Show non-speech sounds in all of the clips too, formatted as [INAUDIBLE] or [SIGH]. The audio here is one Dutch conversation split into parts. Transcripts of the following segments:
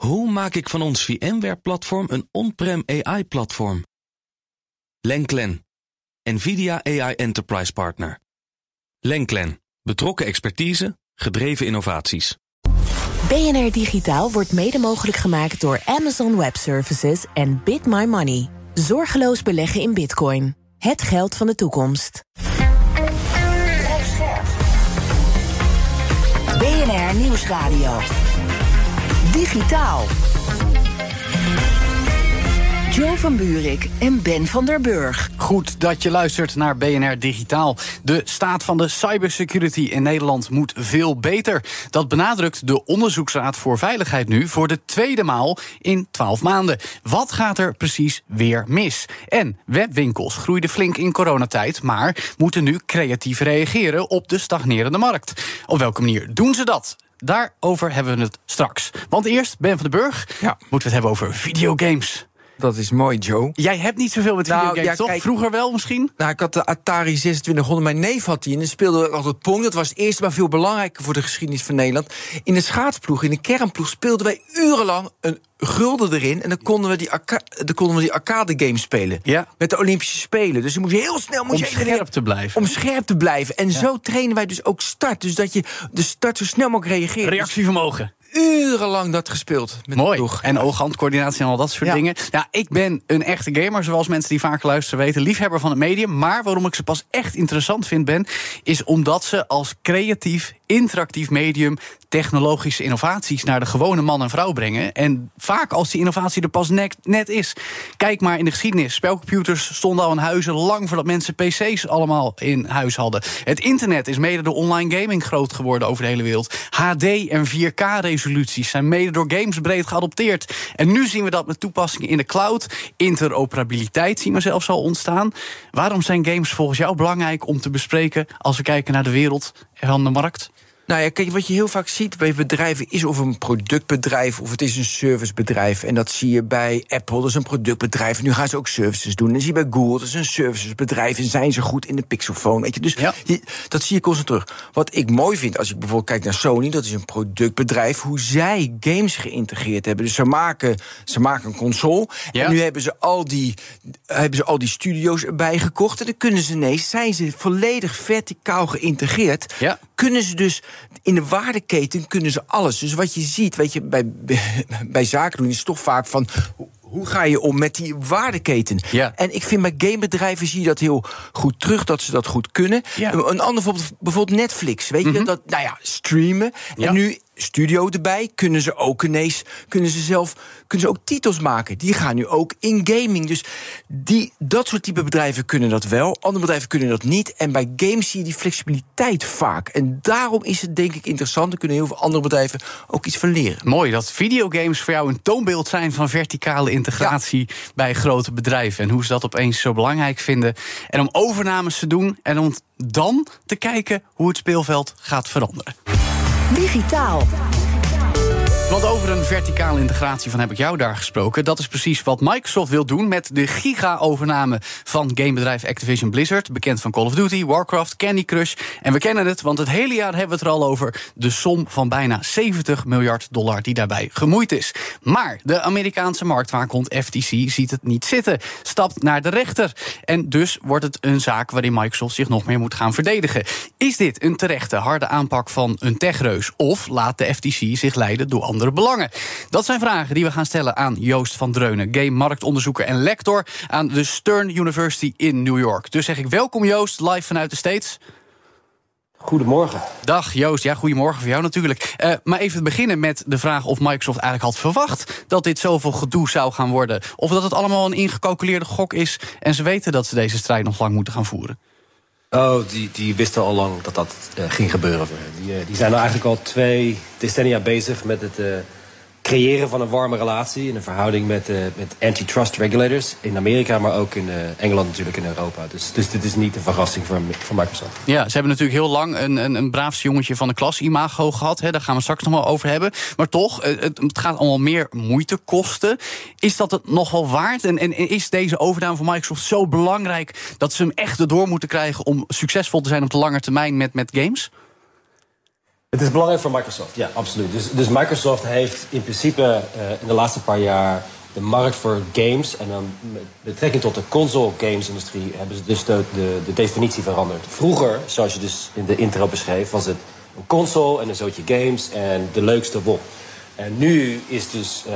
Hoe maak ik van ons VMware-platform een on-prem AI-platform? Lenklen, NVIDIA AI Enterprise Partner. Lenklen, betrokken expertise, gedreven innovaties. BNR Digitaal wordt mede mogelijk gemaakt door Amazon Web Services en Bit My Money. Zorgeloos beleggen in bitcoin. Het geld van de toekomst. BNR Nieuwsradio. Digitaal. Joe van Buurik en Ben van der Burg. Goed dat je luistert naar BNR Digitaal. De staat van de cybersecurity in Nederland moet veel beter. Dat benadrukt de Onderzoeksraad voor Veiligheid nu voor de tweede maal in 12 maanden. Wat gaat er precies weer mis? En webwinkels groeiden flink in coronatijd, maar moeten nu creatief reageren op de stagnerende markt. Op welke manier doen ze dat? Daarover hebben we het straks. Want eerst, Ben van den Burg, Ja. moeten we het hebben over videogames. Dat is mooi, Joe. Jij hebt niet zoveel met Nou, videogames, ja, toch? kijk- Vroeger wel misschien? Nou, ik had de Atari 2600. Mijn neef had die. En dan speelde altijd Pong. Dat was het eerste, maar veel belangrijker voor de geschiedenis van Nederland. In de schaatsploeg, in de kernploeg, speelden wij urenlang een gulden erin. En dan konden we die, dan konden we die arcade games spelen. Ja. Met de Olympische Spelen. Dus dan moest je heel snel... Moest Om je scherp te blijven. Om scherp te blijven. En zo trainen wij dus ook start. Dus dat je de start zo snel mogelijk reageert. Reactievermogen. Urenlang dat gespeeld. Met de Mooi. En ooghandcoördinatie en al dat soort Ja. dingen. Ja, ik ben een echte gamer, zoals mensen die vaker luisteren weten. Liefhebber van het medium. Maar waarom ik ze pas echt interessant vind, ben... is omdat ze als creatief, interactief medium... technologische innovaties naar de gewone man en vrouw brengen. En vaak als die innovatie er pas net, is. Kijk maar in de geschiedenis. Spelcomputers stonden al in huizen... lang voordat mensen pc's allemaal in huis hadden. Het internet is mede door online gaming groot geworden over de hele wereld. HD en 4K-resoluties zijn mede door games breed geadopteerd. En nu zien we dat met toepassingen in de cloud. Interoperabiliteit zien we zelfs al ontstaan. Waarom zijn games volgens jou belangrijk om te bespreken... als we kijken naar de wereld van de markt? Nou ja, kijk, wat je heel vaak ziet bij bedrijven is of een productbedrijf of het is een servicebedrijf. En dat zie je bij Apple, dat is een productbedrijf. Nu gaan ze ook services doen. En dat zie je bij Google, dat is een servicesbedrijf. En zijn ze goed in de Pixelphone, weet je. Dus Ja. je- dat zie je constant terug. Wat ik mooi vind, als ik bijvoorbeeld kijk naar Sony, dat is een productbedrijf, hoe zij games geïntegreerd hebben. Dus ze maken, ze maken een console. Ja. En nu hebben ze al die, hebben ze al die studio's erbij gekocht. En dan kunnen ze ineens, zijn ze volledig verticaal geïntegreerd Ja. Kunnen ze dus in de waardeketen kunnen ze alles. Dus wat je ziet, weet je, bij, [LAUGHS] bij zaken doen is toch vaak van. hoe- ga je om met die waardeketen? Ja. En ik vind bij gamebedrijven zie je dat heel goed terug, dat ze dat goed kunnen. Ja. Een ander voorbeeld, bijvoorbeeld Netflix. Weet je, dat, nou ja, streamen. Ja. En nu studio erbij, kunnen ze ook ineens, kunnen ze zelf, kunnen ze ook titels maken. Die gaan nu ook in gaming. Dus die, dat soort type bedrijven kunnen dat wel. Andere bedrijven kunnen dat niet. En bij games zie je die flexibiliteit vaak. En daarom is het denk ik interessant. Er kunnen heel veel andere bedrijven ook iets van leren. Mooi dat videogames voor jou een toonbeeld zijn van verticale integratie bij grote bedrijven. En hoe ze dat opeens zo belangrijk vinden. En om overnames te doen en om dan te kijken hoe het speelveld gaat veranderen. Digitaal. Want over een verticale integratie van heb ik jou daar gesproken. Dat is precies wat Microsoft wil doen met de giga-overname van gamebedrijf Activision Blizzard. Bekend van Call of Duty, Warcraft, Candy Crush. En we kennen het, want het hele jaar hebben we het er al over. De som van bijna 70 miljard dollar die daarbij gemoeid is. Maar de Amerikaanse marktwaakhond FTC ziet het niet zitten. Stapt naar de rechter. En dus wordt het een zaak waarin Microsoft zich nog meer moet gaan verdedigen. Is dit een terechte harde aanpak van een techreus? Of laat de FTC zich leiden door andere belangen? Dat zijn vragen die we gaan stellen aan Joost van Dreunen, game-marktonderzoeker en lector aan de Stern University in New York. Dus zeg ik welkom Joost, live vanuit de States. Goedemorgen. Dag Joost, ja, goedemorgen voor jou natuurlijk. Eh, maar even beginnen met de vraag of Microsoft eigenlijk had verwacht dat dit zoveel gedoe zou gaan worden. Of dat het allemaal een ingecalculeerde gok is en ze weten dat ze deze strijd nog lang moeten gaan voeren. Oh, die, die wisten al lang dat dat eh, ging gebeuren eh, die zijn al eigenlijk al twee decennia bezig met het eh, creëren van een warme relatie... in een verhouding met, eh, met antitrust regulators in Amerika... maar ook in eh, Engeland natuurlijk in Europa. Dus, dus dit is niet een verrassing voor, Microsoft. Ja, ze hebben natuurlijk heel lang een, een, een braafste jongetje van de klas imago gehad. Hè, daar gaan we straks nog wel over hebben. Maar toch, eh, het, het gaat allemaal meer moeite kosten. Is dat het nog wel waard? En, en is deze overname van Microsoft zo belangrijk... dat ze hem echt erdoor moeten krijgen om succesvol te zijn op de lange termijn met, met games? Het is belangrijk voor Microsoft, ja, absoluut. Dus, dus Microsoft heeft in principe uh, in de laatste paar jaar de markt voor games... en dan met betrekking tot de console games-industrie... hebben ze dus de, de, de, definitie veranderd. Vroeger, zoals je dus in de intro beschreef... was het een console en een zootje games en de leukste won. En nu is dus... Uh,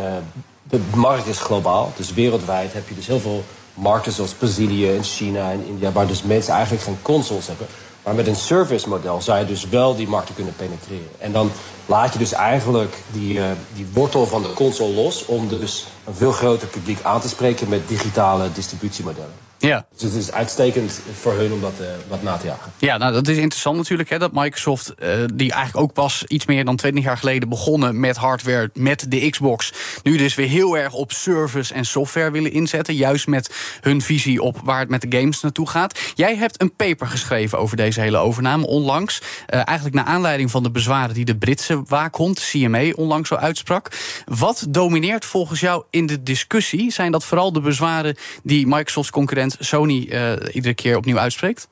de markt is globaal, dus wereldwijd heb je dus heel veel markten zoals Brazilië en China en India... waar dus mensen eigenlijk geen consoles hebben... Maar met een service model zou je dus wel die markten kunnen penetreren. En dan laat je dus eigenlijk die, uh, die wortel van de console los... om dus een veel groter publiek aan te spreken met digitale distributiemodellen. Ja. Dus het is uitstekend voor hun om dat uh, wat na te jagen. Ja, nou dat is interessant natuurlijk. Hè, dat Microsoft, uh, die eigenlijk ook pas iets meer dan 20 jaar geleden begonnen met hardware, met de Xbox. Nu dus weer heel erg op service en software willen inzetten. Juist met hun visie op waar het met de games naartoe gaat. Jij hebt een paper geschreven over deze hele overname onlangs. Uh, eigenlijk naar aanleiding van de bezwaren die de Britse waakhond, CMA, onlangs zo uitsprak. Wat domineert volgens jou in de discussie? Zijn dat vooral de bezwaren die Microsofts concurrent Sony uh, iedere keer opnieuw uitspreekt?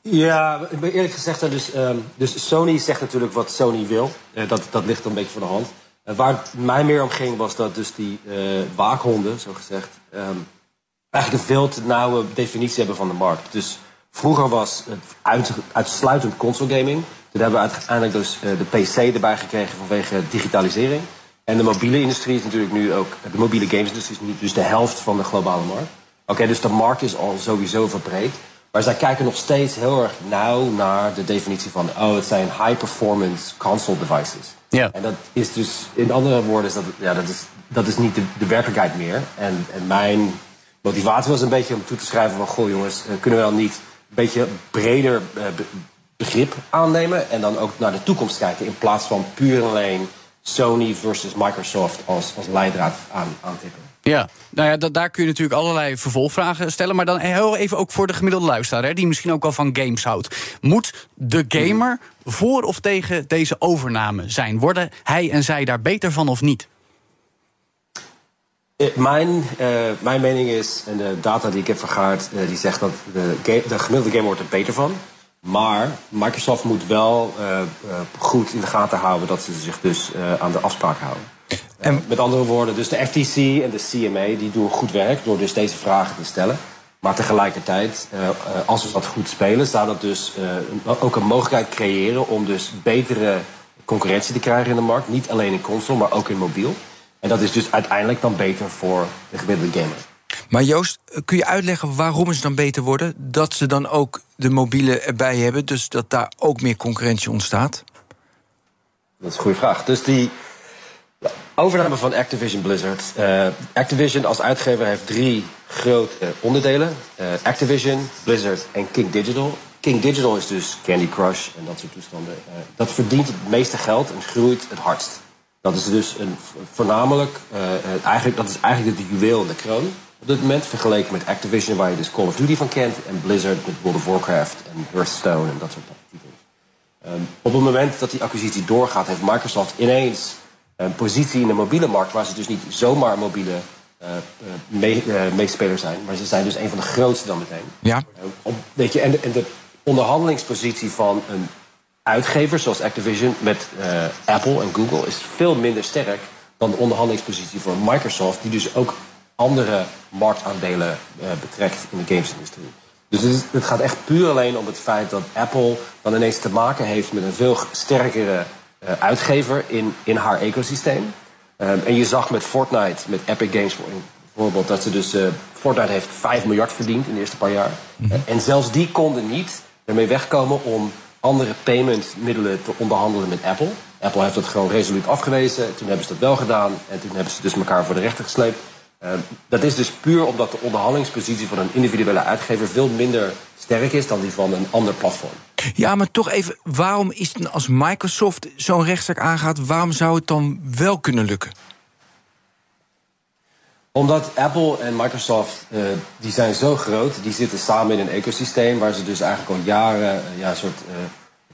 Ja, eerlijk gezegd, dus, um, dus Sony zegt natuurlijk wat Sony wil. Uh, dat, dat ligt een beetje voor de hand. Uh, waar het mij meer om ging, was dat dus die waakhonden, zo gezegd, um, eigenlijk een veel te nauwe definitie hebben van de markt. Dus vroeger was het uit, uitsluitend console gaming. Toen hebben we uiteindelijk dus de PC erbij gekregen vanwege digitalisering. En de mobiele industrie is natuurlijk nu ook, de mobiele gamesindustrie is nu dus de helft van de globale markt. Oké, okay, dus de markt is al sowieso verbreed. Maar zij kijken nog steeds heel erg nauw naar de definitie van, oh, het zijn high-performance console devices. Ja. En dat is dus, in andere woorden, is dat, ja, dat, is, dat is niet de, de werkelijkheid meer. En, en mijn motivatie was een beetje om toe te schrijven van, goh jongens, kunnen we dan niet een beetje breder uh, begrip aannemen en dan ook naar de toekomst kijken in plaats van puur alleen Sony versus Microsoft als, als leidraad aan, aantippen. Ja, nou ja, daar kun je natuurlijk allerlei vervolgvragen stellen. Maar dan heel even ook voor de gemiddelde luisteraar, hè, die misschien ook wel van games houdt. Moet de gamer voor of tegen deze overname zijn? Worden hij en zij daar beter van of niet? Mijn, uh, mijn mening is, en de data die ik heb vergaard, uh, die zegt dat de, de gemiddelde gamer wordt er beter van. Maar Microsoft moet wel uh, uh, goed in de gaten houden dat ze zich dus uh, aan de afspraak houden. En met andere woorden, dus de FTC en de CMA die doen goed werk door dus deze vragen te stellen. Maar tegelijkertijd, als we dat goed spelen, zou dat dus ook een mogelijkheid creëren om dus betere concurrentie te krijgen in de markt. Niet alleen in console, maar ook in mobiel. En dat is dus uiteindelijk dan beter voor de gemiddelde gamer. Maar Joost, kun je uitleggen waarom ze dan beter worden? Dat ze dan ook de mobiele erbij hebben, dus dat daar ook meer concurrentie ontstaat? Dat is een goede vraag. Dus die overname van Activision Blizzard. Uh, Activision als uitgever heeft drie grote onderdelen: uh, Activision, Blizzard en King Digital. King Digital is dus Candy Crush en dat soort toestanden. Uh, dat verdient het meeste geld en groeit het hardst. Dat is dus een, voornamelijk, eigenlijk, dat is eigenlijk de juweel in de kroon op dit moment. Vergeleken met Activision, waar je dus Call of Duty van kent. En Blizzard met World of Warcraft en Hearthstone en dat soort titels. Um, op het moment dat die acquisitie doorgaat, heeft Microsoft ineens een positie in de mobiele markt. Waar ze dus niet zomaar mobiele uh, mee, uh, meespeler zijn. Maar ze zijn dus een van de grootste dan meteen. Ja. Uh, op, weet je, en, de, en de onderhandelingspositie van een uitgever zoals Activision met Apple en Google is veel minder sterk dan de onderhandelingspositie van Microsoft, die dus ook andere marktaandelen uh, betrekt in de gamesindustrie. Dus het, gaat echt puur alleen om het feit dat Apple dan ineens te maken heeft met een veel sterkere uh, uitgever in, in haar ecosysteem. Um, en je zag met Fortnite, met Epic Games bijvoorbeeld, dat ze dus. Uh, Fortnite heeft 5 miljard verdiend in de eerste paar jaar. Mm -hmm. en zelfs die konden niet ermee wegkomen om andere paymentmiddelen te onderhandelen met Apple. Apple heeft dat gewoon resoluut afgewezen. Toen hebben ze dat wel gedaan. En toen hebben ze dus elkaar voor de rechter gesleept. Uh, dat is dus puur omdat de onderhandelingspositie van een individuele uitgever veel minder sterk is dan die van een ander platform. Ja, maar toch even, waarom is het als Microsoft zo'n rechtszaak aangaat, waarom zou het dan wel kunnen lukken? Omdat Apple en Microsoft, uh, die zijn zo groot, die zitten samen in een ecosysteem waar ze dus eigenlijk al jaren uh, ja, een soort uh,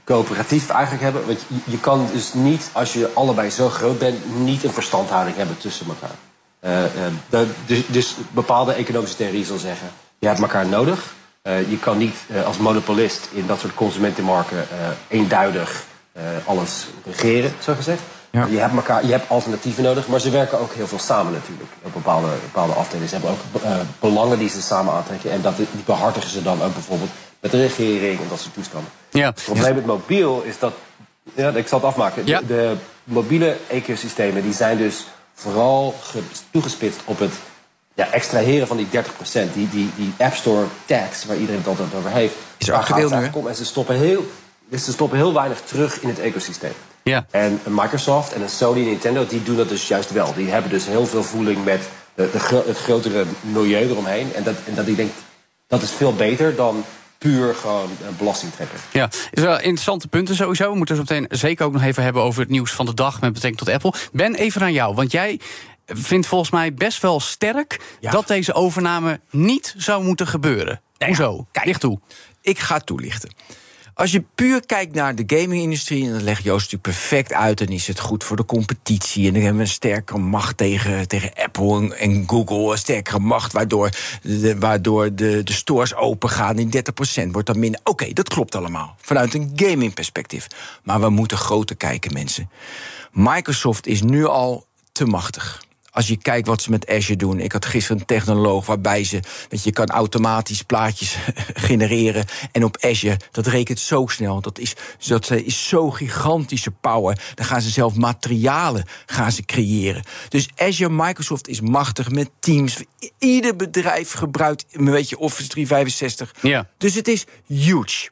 coöperatief eigenlijk hebben. Want je, je kan dus niet, als je allebei zo groot bent, niet een verstandhouding hebben tussen elkaar. Uh, uh, dus, dus, bepaalde economische theorie zal zeggen: je hebt elkaar nodig. je kan niet als monopolist in dat soort consumentenmarken eenduidig alles regeren, zo gezegd. Ja. Je, hebt elkaar, je hebt alternatieven nodig, maar ze werken ook heel veel samen natuurlijk. Op bepaalde, bepaalde afdelingen. Ze hebben ook belangen die ze samen aantrekken. En dat, die behartigen ze dan ook bijvoorbeeld met de regering en dat soort toestanden. Ja. Het probleem met mobiel is dat. Ja, ik zal het afmaken. De, de, mobiele ecosystemen die zijn dus vooral toegespitst op het ja, extraheren van die 30%. Die, die, die App Store tax, waar iedereen het altijd over heeft. Is er actueel nu? En ze stoppen, heel, dus ze stoppen heel weinig terug in het ecosysteem. Ja. En Microsoft en Sony en Nintendo die doen dat dus juist wel. Die hebben dus heel veel voeling met de, de, het grotere milieu eromheen. En dat, en dat ik denk, dat is veel beter dan puur gewoon belasting trekken. Ja, is wel interessante punten sowieso. We moeten zo meteen zeker ook nog even hebben over het nieuws van de dag met betrekking tot Apple. Ben, even aan jou, want jij vindt volgens mij best wel sterk dat deze overname niet zou moeten gebeuren. Hoezo? Kijk, Licht toe. Ik ga toelichten. Als je puur kijkt naar de gaming-industrie, en dat legt Joost natuurlijk perfect uit, dan is het goed voor de competitie. En dan hebben we een sterkere macht tegen, tegen Apple en, Google. Een sterkere macht, waardoor de, waardoor de, de stores open gaan in 30% wordt dan minder. Oké, dat klopt allemaal. Vanuit een gaming-perspectief. Maar we moeten groter kijken, mensen. Microsoft is nu al te machtig als je kijkt wat ze met Azure doen. Ik had gisteren een technoloog waarbij ze. Weet je, kan automatisch plaatjes [LAUGHS] genereren. En op Azure, dat rekent zo snel. Dat is, dat is zo gigantische power. Dan gaan ze zelf materialen gaan ze creëren. Dus Azure Microsoft is machtig met Teams. Ieder bedrijf gebruikt een beetje Office 365. Ja. Dus het is huge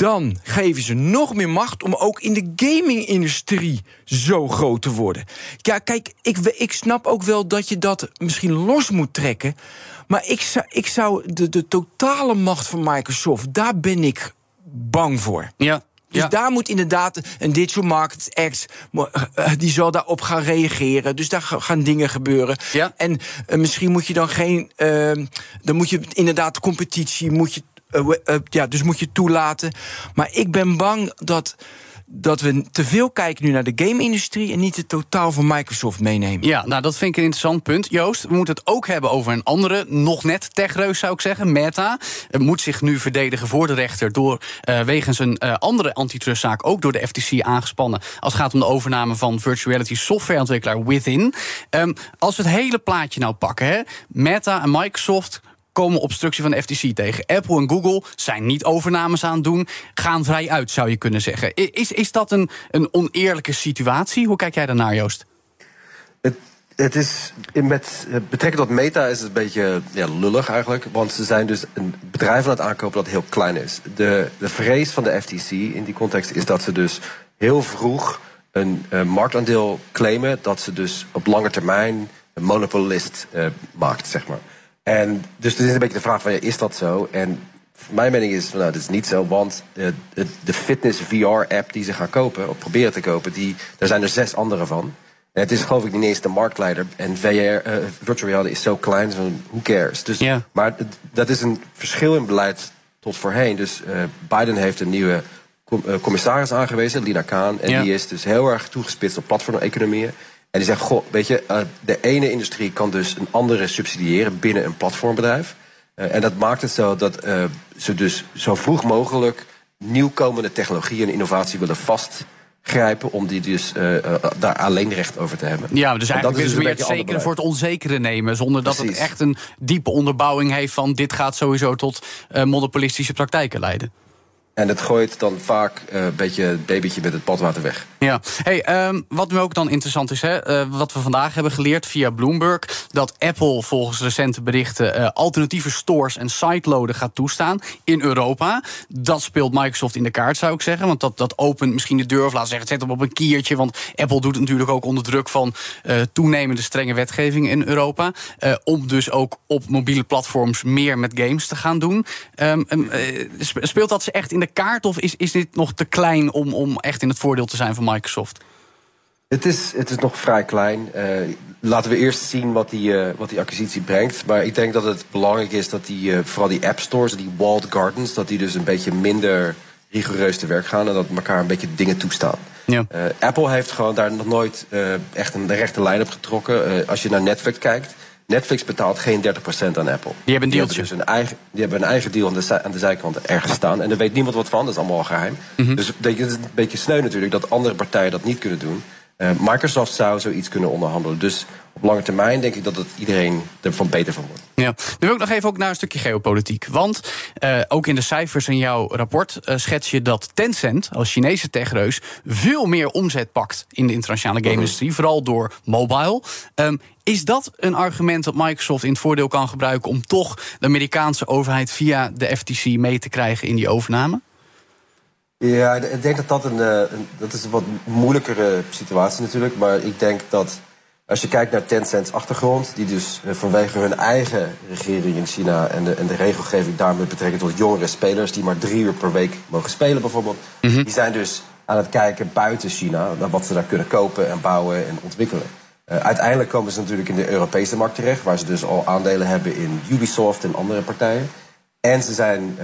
dan geven ze nog meer macht om ook in de gaming-industrie zo groot te worden. Ja, kijk, ik, ik snap ook wel dat je dat misschien los moet trekken. Maar ik zou, ik zou de, de totale macht van Microsoft, daar ben ik bang voor. Ja. Dus daar moet inderdaad een Digital Markets Act, eh, eh, die zal daarop gaan reageren. Dus daar gaan dingen gebeuren. Ja. En uh, misschien moet je dan geen, uh, dan moet je inderdaad competitie, moet je ja, dus moet je toelaten. Maar ik ben bang dat dat we te veel kijken nu naar de game-industrie en niet het totaal van Microsoft meenemen. Ja, nou dat vind ik een interessant punt. Joost, we moeten het ook hebben over een andere, nog net techreus zou ik zeggen, Meta. Het moet zich nu verdedigen voor de rechter door uh, wegens een andere antitrustzaak ook door de FTC aangespannen. Als het gaat om de overname van virtual reality softwareontwikkelaar Within. Um, als we het hele plaatje nou pakken, hè, Meta en Microsoft komen obstructie van de FTC tegen. Apple en Google zijn niet overnames aan het doen, gaan vrij uit, zou je kunnen zeggen. Is, is dat een, een oneerlijke situatie? Hoe kijk jij daarnaar, Joost? Het, het is met betrekking tot Meta is het een beetje ja, lullig eigenlijk. Want ze zijn dus een bedrijf aan het aankopen dat heel klein is. De, de vrees van de FTC in die context is dat ze dus heel vroeg een marktaandeel claimen. Dat ze dus op lange termijn een monopolist uh, maakt, zeg maar. En dus er is een beetje de vraag van, ja, is dat zo? En mijn mening is, nou, dat is niet zo, want uh, de fitness VR-app die ze gaan kopen, of proberen te kopen, die, daar zijn er zes andere van. En het is geloof ik niet eens de marktleider. En VR, uh, eh, virtual reality is zo klein, who cares? Dus. Maar dat is een verschil in beleid tot voorheen. Dus uh, Biden heeft een nieuwe commissaris aangewezen, Lina Kaan. En die is dus heel erg toegespitst op platformeconomieën. En die zegt, goh, weet je, uh, de ene industrie kan dus een andere subsidiëren binnen een platformbedrijf. Uh, en dat maakt het zo dat uh, ze dus zo vroeg mogelijk nieuwkomende technologie en innovatie willen vastgrijpen om die dus daar alleen recht over te hebben. Ja, dus eigenlijk willen ze meer het zekere voor het onzekere nemen, zonder dat het echt een diepe onderbouwing heeft van dit gaat sowieso tot monopolistische praktijken leiden. En het gooit dan vaak uh, een beetje het babytje met het badwater weg. Ja, hey, um, wat nu ook dan interessant is, hè, uh, wat we vandaag hebben geleerd via Bloomberg, dat Apple volgens recente berichten uh, alternatieve stores en siteloaden gaat toestaan in Europa. Dat speelt Microsoft in de kaart, zou ik zeggen. Want dat, dat opent misschien de deur, of laat zeggen, zet hem op een kiertje. Want Apple doet het natuurlijk ook onder druk van toenemende strenge wetgeving in Europa. om dus ook op mobiele platforms meer met games te gaan doen. Um, um, speelt dat ze echt in de kaart? Of is, is dit nog te klein om, om echt in het voordeel te zijn van Microsoft? Het is, het is nog vrij klein. Uh, laten we eerst zien wat die, uh, wat die acquisitie brengt. Maar ik denk dat het belangrijk is dat die, uh, vooral die app stores, die walled gardens, dat die dus een beetje minder rigoureus te werk gaan en dat elkaar een beetje dingen toestaan. Ja. Apple heeft gewoon daar nog nooit echt een rechte lijn op getrokken. als je naar Netflix kijkt, Netflix betaalt geen 30% aan Apple. Die hebben een dealtje. dus een eigen, die hebben een eigen deal aan de, zij- aan de zijkant ergens staan. En daar weet niemand wat van, dat is allemaal geheim. Mhm. Dus het is een beetje sneu natuurlijk dat andere partijen dat niet kunnen doen. Eh, Microsoft zou zoiets kunnen onderhandelen. Dus op lange termijn denk ik dat het iedereen ervan beter van wordt. Ja. Nu wil ik nog even ook naar een stukje geopolitiek. Want eh, ook in de cijfers in jouw rapport eh, schets je dat Tencent als Chinese techreus veel meer omzet pakt in de internationale game-industrie, vooral door mobile. Ehm, is dat een argument dat Microsoft in het voordeel kan gebruiken om toch de Amerikaanse overheid via de FTC mee te krijgen in die overname? Ja, ik denk dat dat een, eh, een- dat is een wat moeilijkere situatie natuurlijk. Maar ik denk dat als je kijkt naar Tencent's achtergrond, die dus eh, vanwege hun eigen regering in China en de, en de regelgeving daarmee betrekking tot jongere spelers die maar drie uur per week mogen spelen bijvoorbeeld, die zijn dus aan het kijken buiten China naar wat ze daar kunnen kopen en bouwen en ontwikkelen. Eh, uiteindelijk komen ze natuurlijk in de Europese markt terecht, waar ze dus al aandelen hebben in Ubisoft en andere partijen. En ze zijn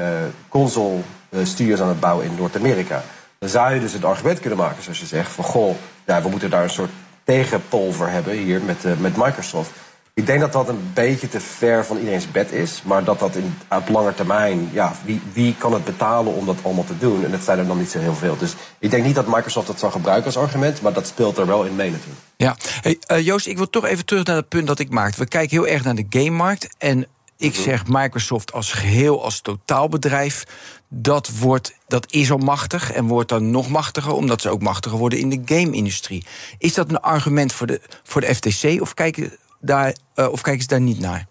console eh, studios aan het bouwen in Noord-Amerika. Dan zou je dus het argument kunnen maken, zoals je zegt, van goh, ja, we moeten daar een soort tegenpol voor hebben hier met, eh, met Microsoft. Ik denk dat dat een beetje te ver van iedereen's bed is, maar dat dat in, op lange termijn, ja, wie, wie kan het betalen om dat allemaal te doen? En dat zijn er dan niet zo heel veel. Dus ik denk niet dat Microsoft dat zal gebruiken als argument, maar dat speelt er wel in mee natuurlijk. Ja, hey, eh, Joost, ik wil toch even terug naar het punt dat ik maakte. We kijken heel erg naar de gamemarkt. En ik zeg Microsoft als geheel, als totaalbedrijf. Dat, wordt, dat is al machtig en wordt dan nog machtiger, omdat ze ook machtiger worden in de game-industrie. Is dat een argument voor de, voor de FTC of kijken, daar, eh, of kijken ze daar niet naar?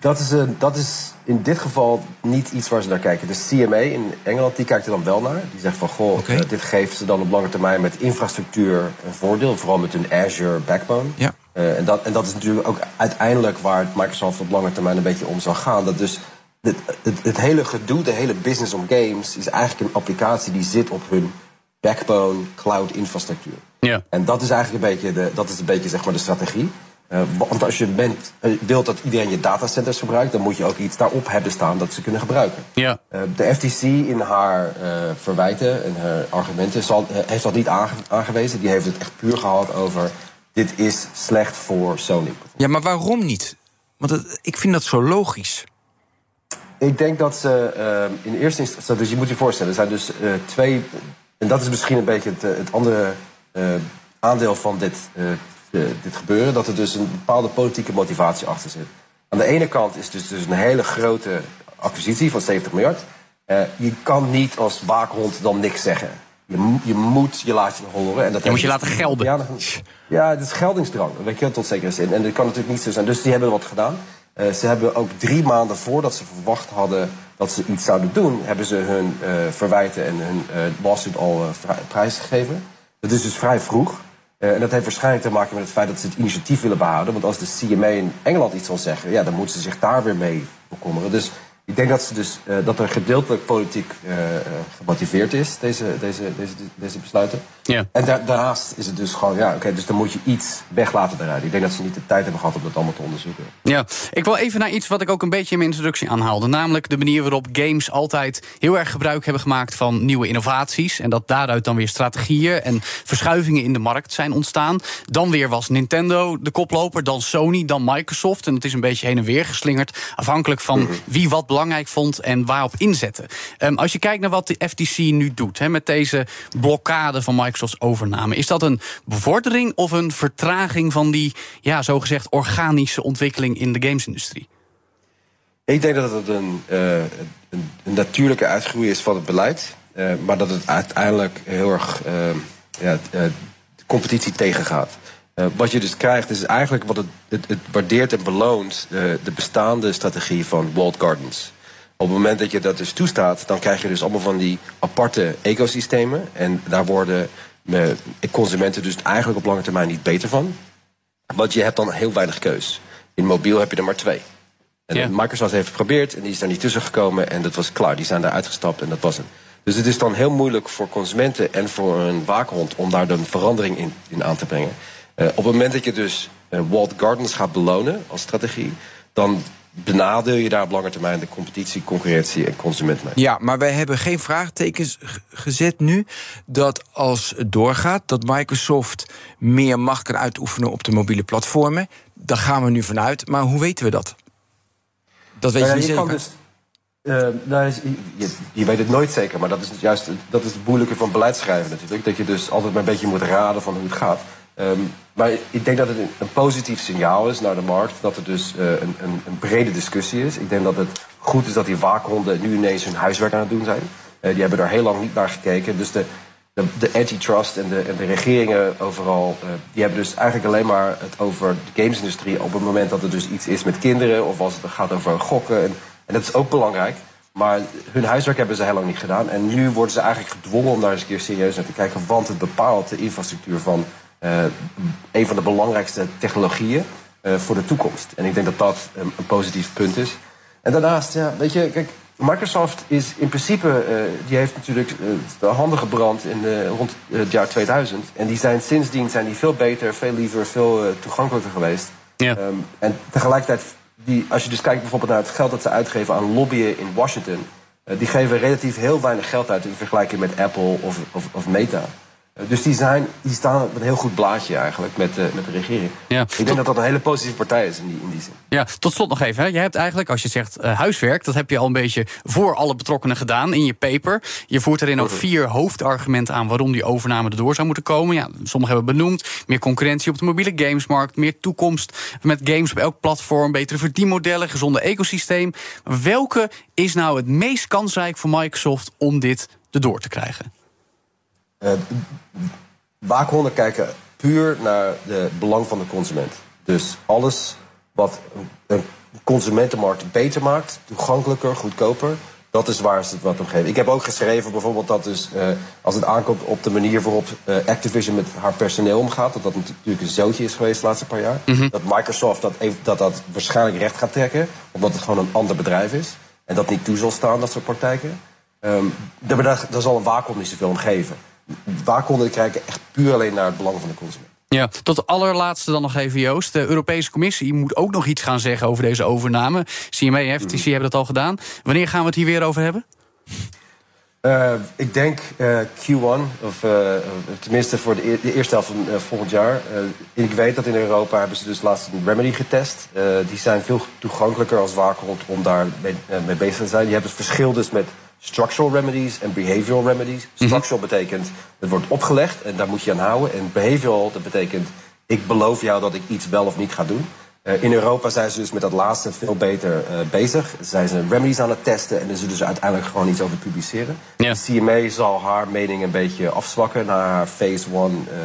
Dat is, een, dat is in dit geval niet iets waar ze naar kijken. De CMA in Engeland die kijkt er dan wel naar. Die zegt van, goh, eh, dit geeft ze dan op lange termijn met infrastructuur een voordeel. Vooral met hun Azure backbone. Ja. Eh, en, dat, en dat is natuurlijk ook uiteindelijk waar Microsoft op lange termijn een beetje om zal gaan. Dat dus het, het, het hele gedoe, de hele business om games... is eigenlijk een applicatie die zit op hun backbone cloud infrastructuur. Ja. En dat is eigenlijk een beetje de, dat is een beetje, zeg maar, de strategie. Eh, want als je bent, eh, wilt dat iedereen je datacenters gebruikt... dan moet je ook iets daarop hebben staan dat ze kunnen gebruiken. Ja. Eh, de FTC in haar eh, verwijten en haar argumenten zal, heeft dat niet aange- aangewezen. Die heeft het echt puur gehad over... dit is slecht voor Sony. Ja, maar waarom niet? Want het- ik vind dat zo logisch. Ik denk dat ze eh, in eerste instantie... Dus je moet je voorstellen, er zijn dus eh, twee... En dat is misschien een beetje het, eh, het andere eh, aandeel van dit, dit gebeuren... dat er dus een bepaalde politieke motivatie achter zit. Aan de ene kant is dus, dus een hele grote acquisitie van 70 miljard. Je kan niet als waakhond dan niks zeggen. Je, je moet je laatje horen. En dat Je moet je laten gelden. Ja, het is geldingsdrang, weet je, tot zekere zin. En dat kan natuurlijk niet zo zijn. Dus die hebben wat gedaan. Eh, ze hebben ook drie maanden voordat ze verwacht hadden dat ze iets zouden doen, hebben ze hun eh, verwijten en hun eh lawsuit al prijsgegeven. Dat is dus vrij vroeg. En dat heeft waarschijnlijk te maken met het feit dat ze het initiatief willen behouden. Want als de CMA in Engeland iets zal zeggen, ja, dan moeten ze zich daar weer mee bekommeren. Dus ik denk dat, ze dus, eh, dat er gedeeltelijk politiek eh, gemotiveerd is, deze, deze, deze, deze besluiten. Ja. En da- daarnaast is het dus gewoon, ja, oké, dus dan moet je iets weg laten bereiden. Ik denk dat ze niet de tijd hebben gehad om dat allemaal te onderzoeken. Ja, ik wil even naar iets wat ik ook een beetje in mijn introductie aanhaalde. Namelijk de manier waarop games altijd heel erg gebruik hebben gemaakt van nieuwe innovaties. En dat daaruit dan weer strategieën en verschuivingen in de markt zijn ontstaan. Dan weer was Nintendo de koploper, dan Sony, dan Microsoft. En het is een beetje heen en weer geslingerd. Afhankelijk van wie wat belangrijk vond en waarop inzetten. Ehm, als je kijkt naar wat de FTC nu doet hè, met deze blokkade van Microsofts overname. Is dat een bevordering of een vertraging van die ja, zogezegd organische ontwikkeling in de gamesindustrie? Ik denk dat het een, eh, een, natuurlijke uitgroei is van het beleid. eh, maar dat het uiteindelijk heel erg eh, ja, competitie tegengaat. Eh, wat je dus krijgt is eigenlijk wat het, het, het waardeert en beloont eh, de bestaande strategie van walled gardens. Op het moment dat je dat dus toestaat, dan krijg je dus allemaal van die aparte ecosystemen. En daar worden eh, consumenten dus eigenlijk op lange termijn niet beter van. Want je hebt dan heel weinig keus. In mobiel heb je er maar twee. En. Microsoft heeft geprobeerd en die is daar niet tussen gekomen en dat was klaar. Die zijn daar uitgestapt en dat was het. Dus het is dan heel moeilijk voor consumenten en voor een waakhond om daar dan verandering in, in aan te brengen. Eh, op het moment dat je dus eh, walled gardens gaat belonen als strategie, dan benadeel je daar op lange termijn de competitie, concurrentie en consument mee. Ja, maar wij hebben geen vraagtekens gezet nu dat als het doorgaat, dat Microsoft meer macht kan uitoefenen op de mobiele platformen. daar gaan we nu vanuit. Maar hoe weten we dat? Dat weet Nou je ja, niet zeker. dus Eh, nou, is- je, je weet het nooit zeker, maar dat is het juist dat is het moeilijke van beleidschrijven natuurlijk. Dat je dus altijd maar een beetje moet raden van hoe het gaat. Ehm, maar ik denk dat het een, positief signaal is naar de markt. Dat er dus eh, een, een, een brede discussie is. Ik denk dat het goed is dat die waakhonden nu ineens hun huiswerk aan het doen zijn. Eh, die hebben daar heel lang niet naar gekeken. Dus de, de, de antitrust en de, de regeringen overal... eh, die hebben dus eigenlijk alleen maar het over de gamesindustrie... op het moment dat er dus iets is met kinderen... of als het gaat over gokken. En, en dat is ook belangrijk. Maar hun huiswerk hebben ze heel lang niet gedaan. En nu worden ze eigenlijk gedwongen om daar eens een keer serieus naar te kijken. Want het bepaalt de infrastructuur van een van de belangrijkste technologieën eh, voor de toekomst. En ik denk dat dat een, een positief punt is. En daarnaast, ja, weet je, kijk, Microsoft is in principe, eh, die heeft natuurlijk eh, de handen gebrand in rond het jaar 2000. En die zijn sindsdien zijn die veel beter, veel liever, veel eh, toegankelijker geweest. Ja. Ehm, en tegelijkertijd, die, als je dus kijkt bijvoorbeeld naar het geld dat ze uitgeven aan lobbyen in Washington, eh, die geven relatief heel weinig geld uit in vergelijking met Apple of, of, of Meta. Dus die, zijn, die staan op een heel goed blaadje eigenlijk met, eh, met de regering. Ja. Ik denk dat dat een hele positieve partij is in die, in die zin. Ja, tot slot nog even. Hè. Jij hebt eigenlijk, als je zegt eh, huiswerk, dat heb je al een beetje voor alle betrokkenen gedaan in je paper. Je voert erin ook vier hoofdargumenten aan waarom die overname erdoor zou moeten komen. Ja, sommige hebben benoemd. Meer concurrentie op de mobiele gamesmarkt, meer toekomst met games op elk platform, betere verdienmodellen, gezonde ecosysteem. Welke is nou het meest kansrijk voor Microsoft om dit erdoor te krijgen? Eh, waakhonden kijken puur naar het belang van de consument. Dus alles wat een consumentenmarkt beter maakt, toegankelijker, goedkoper, dat is waar ze het wat om geven. Ik heb ook geschreven bijvoorbeeld dat dus, eh, als het aankomt op de manier waarop eh, Activision met haar personeel omgaat, dat dat natuurlijk een zootje is geweest de laatste paar jaar. Dat Microsoft dat, even, dat dat waarschijnlijk recht gaat trekken, omdat het gewoon een ander bedrijf is. En dat niet toe zal staan, dat soort praktijken. Ehm, daar, daar, daar zal een waakhond niet zoveel om geven. Waakhonden kijken echt puur alleen naar het belang van de consument. Ja, tot de allerlaatste dan nog even, Joost. De Europese Commissie moet ook nog iets gaan zeggen over deze overname. CMA en FTC hebben dat al gedaan. Wanneer gaan we het hier weer over hebben? Eh, ik denk eh, Q1, of eh, tenminste voor de, e- de eerste helft van volgend jaar. Ik weet dat in Europa hebben ze dus laatst een remedy getest. Die zijn veel toegankelijker als waakhond om daar mee, mee bezig te zijn. Je hebt het verschil dus met structural remedies en behavioral remedies. Structural betekent het wordt opgelegd en daar moet je aan houden. En behavioral dat betekent ik beloof jou dat ik iets wel of niet ga doen. Eh, in Europa zijn ze dus met dat laatste veel beter eh, bezig. Zijn ze remedies aan het testen en er zullen ze uiteindelijk gewoon iets over publiceren. Ja. De CMA zal haar mening een beetje afzwakken naar haar phase one eh,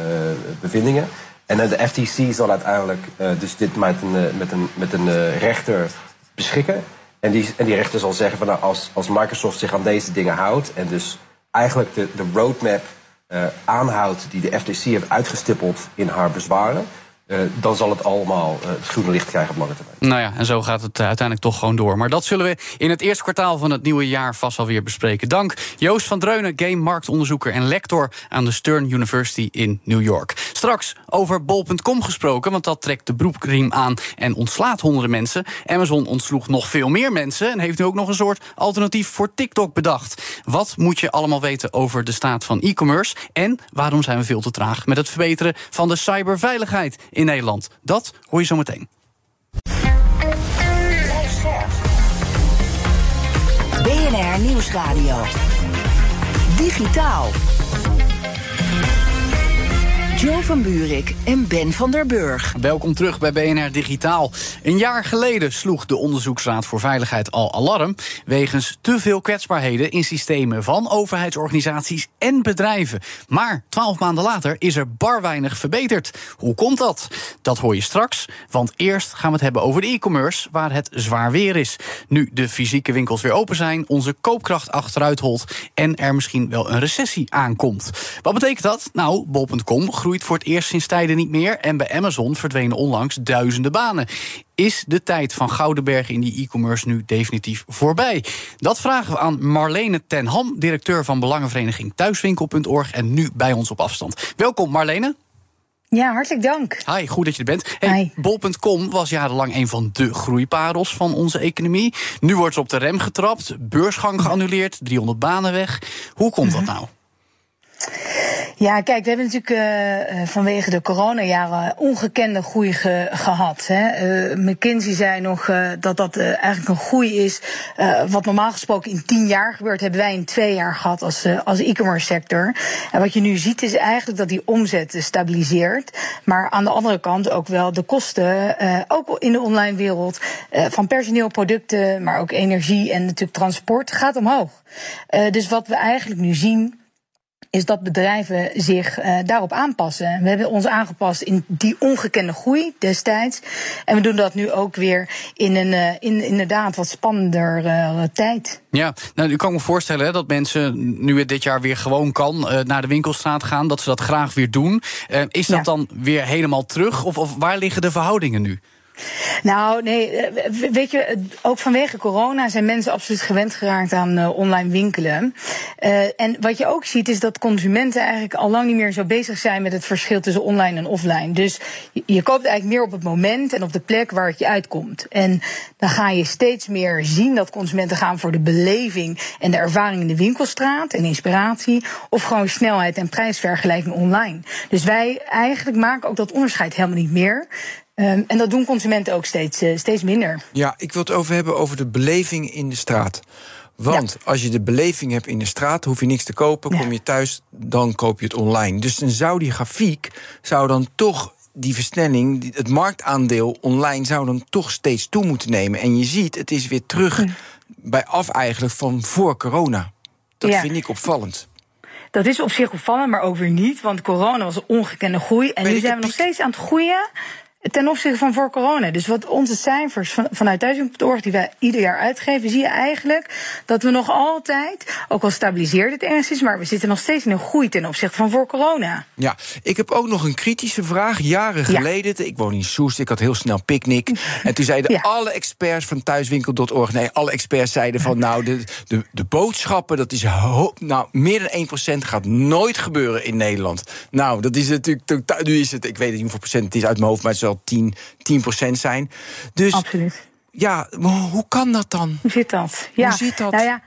bevindingen. En dan de FTC zal uiteindelijk dus dit met een, met een, met een rechter beschikken. En die, en die rechter zal zeggen van nou, als, als Microsoft zich aan deze dingen houdt en dus eigenlijk de, de roadmap eh, aanhoudt die de FTC heeft uitgestippeld in haar bezwaren, eh, dan zal het allemaal eh, het groene licht krijgen op lange termijn. Nou ja, en zo gaat het eh, uiteindelijk toch gewoon door. Maar dat zullen we in het eerste kwartaal van het nieuwe jaar vast alweer bespreken. Dank Joost van Dreunen, game-marktonderzoeker en lector aan de Stern University in New York. Straks over bol.com gesproken, want dat trekt de broekriem aan en ontslaat honderden mensen. Amazon ontsloeg nog veel meer mensen en heeft nu ook nog een soort alternatief voor TikTok bedacht. Wat moet je allemaal weten over de staat van e-commerce en waarom zijn we veel te traag met het verbeteren van de cyberveiligheid in Nederland? Dat hoor je zo meteen. BNR Nieuwsradio. Digitaal. Joe van Buurik en Ben van der Burg. Welkom terug bij BNR Digitaal. Een jaar geleden sloeg de Onderzoeksraad voor Veiligheid al alarm... wegens te veel kwetsbaarheden in systemen van overheidsorganisaties en bedrijven. Maar twaalf maanden later is er bar weinig verbeterd. Hoe komt dat? Dat hoor je straks, want eerst gaan we het hebben over de e-commerce... waar het zwaar weer is. Nu de fysieke winkels weer open zijn, onze koopkracht achteruit holt... en er misschien wel een recessie aankomt. Wat betekent dat? Nou, bol.com groeit voor het eerst sinds tijden niet meer... en bij Amazon verdwenen onlangs duizenden banen. Is de tijd van Gouden Bergen in die e-commerce nu definitief voorbij? Dat vragen we aan Marlene ten Ham, directeur van belangenvereniging Thuiswinkel.org... en nu bij ons op afstand. Welkom Marlene. Ja, hartelijk dank. Hi, goed dat je er bent. Hey. Bol.com was jarenlang een van de groeiparels van onze economie. Nu wordt ze op de rem getrapt, beursgang geannuleerd, 300 banen weg. Hoe komt dat nou? Ja, kijk, we hebben natuurlijk uh, vanwege de coronajaren ongekende groei ge gehad. Hè. Uh, McKinsey zei nog dat dat eigenlijk een groei is. wat normaal gesproken in tien jaar gebeurt, hebben wij in twee jaar gehad als, als e-commerce sector. En wat je nu ziet is eigenlijk dat die omzet stabiliseert. Maar aan de andere kant ook wel de kosten, ook in de online wereld, van personeel, producten, maar ook energie en natuurlijk transport, gaat omhoog. dus wat we eigenlijk nu zien is dat bedrijven zich uh, daarop aanpassen. We hebben ons aangepast in die ongekende groei destijds. En we doen dat nu ook weer in een uh, in, inderdaad wat spannender uh, tijd. Ja, nou, u kan me voorstellen hè, dat mensen, nu het dit jaar weer gewoon kan, naar de winkelstraat gaan, dat ze dat graag weer doen. is dat ja. dan weer helemaal terug? Of, of waar liggen de verhoudingen nu? Nou, nee, eh, weet je, ook vanwege corona zijn mensen absoluut gewend geraakt aan uh, online winkelen. Uh, en wat je ook ziet is dat consumenten eigenlijk al lang niet meer zo bezig zijn met het verschil tussen online en offline. Dus je, je koopt eigenlijk meer op het moment en op de plek waar het je uitkomt. En dan ga je steeds meer zien dat consumenten gaan voor de beleving en de ervaring in de winkelstraat en inspiratie. Of gewoon snelheid en prijsvergelijking online. Dus wij eigenlijk maken ook dat onderscheid helemaal niet meer. Um, en dat doen consumenten ook steeds, uh, steeds minder. Ja, ik wil het over hebben over de beleving in de straat. Want ja. als je de beleving hebt in de straat, hoef je niks te kopen. Kom je thuis, dan koop je het online. Dus dan zou die grafiek zou dan toch die versnelling, het marktaandeel online zou dan toch steeds toe moeten nemen. En je ziet, het is weer terug hm. bij af eigenlijk van voor corona. Dat ja. vind ik opvallend. Dat is op zich opvallend, maar ook weer niet. Want corona was een ongekende groei. En nu zijn we nog steeds aan het groeien ten opzichte van voor corona. Dus wat onze cijfers van, vanuit Thuiswinkel.org die wij ieder jaar uitgeven, zie je eigenlijk dat we nog altijd, ook al stabiliseert het ernstig, maar we zitten nog steeds in een groei ten opzichte van voor corona. Ja, ik heb ook nog een kritische vraag. Jaren geleden, ik woon in Soest, ik had heel snel picknick. En toen zeiden ja. alle experts van Thuiswinkel.org, nee, alle experts zeiden van nou, de, de, de boodschappen, dat is nou, meer dan 1% gaat nooit gebeuren in Nederland. Nou, dat is natuurlijk, nu is het, ik weet niet hoeveel procent het is uit mijn hoofd, maar het is wel 10, 10% zijn. Dus Absoluut. ja, hoe kan dat dan? Hoe zit dat? Ja. Hoe zit dat? Nou ja,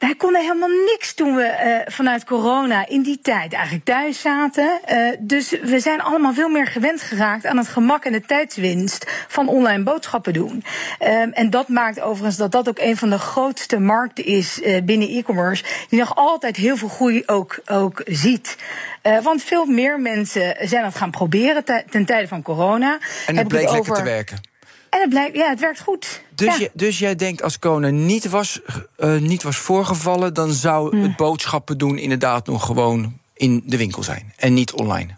wij konden helemaal niks toen we uh, vanuit corona in die tijd eigenlijk thuis zaten. Uh, dus we zijn allemaal veel meer gewend geraakt aan het gemak en de tijdswinst van online boodschappen doen. Um, en dat maakt overigens dat dat ook een van de grootste markten is uh, binnen e-commerce, die nog altijd heel veel groei ook, ook ziet. want veel meer mensen zijn het gaan proberen ten tijde van corona. En het bleek lekker te werken. En het blijkt, ja, het werkt goed. Dus, ja. je, dus jij denkt als corona niet was, uh, niet was voorgevallen, dan zou Hmm. het boodschappen doen inderdaad nog gewoon in de winkel zijn en niet online.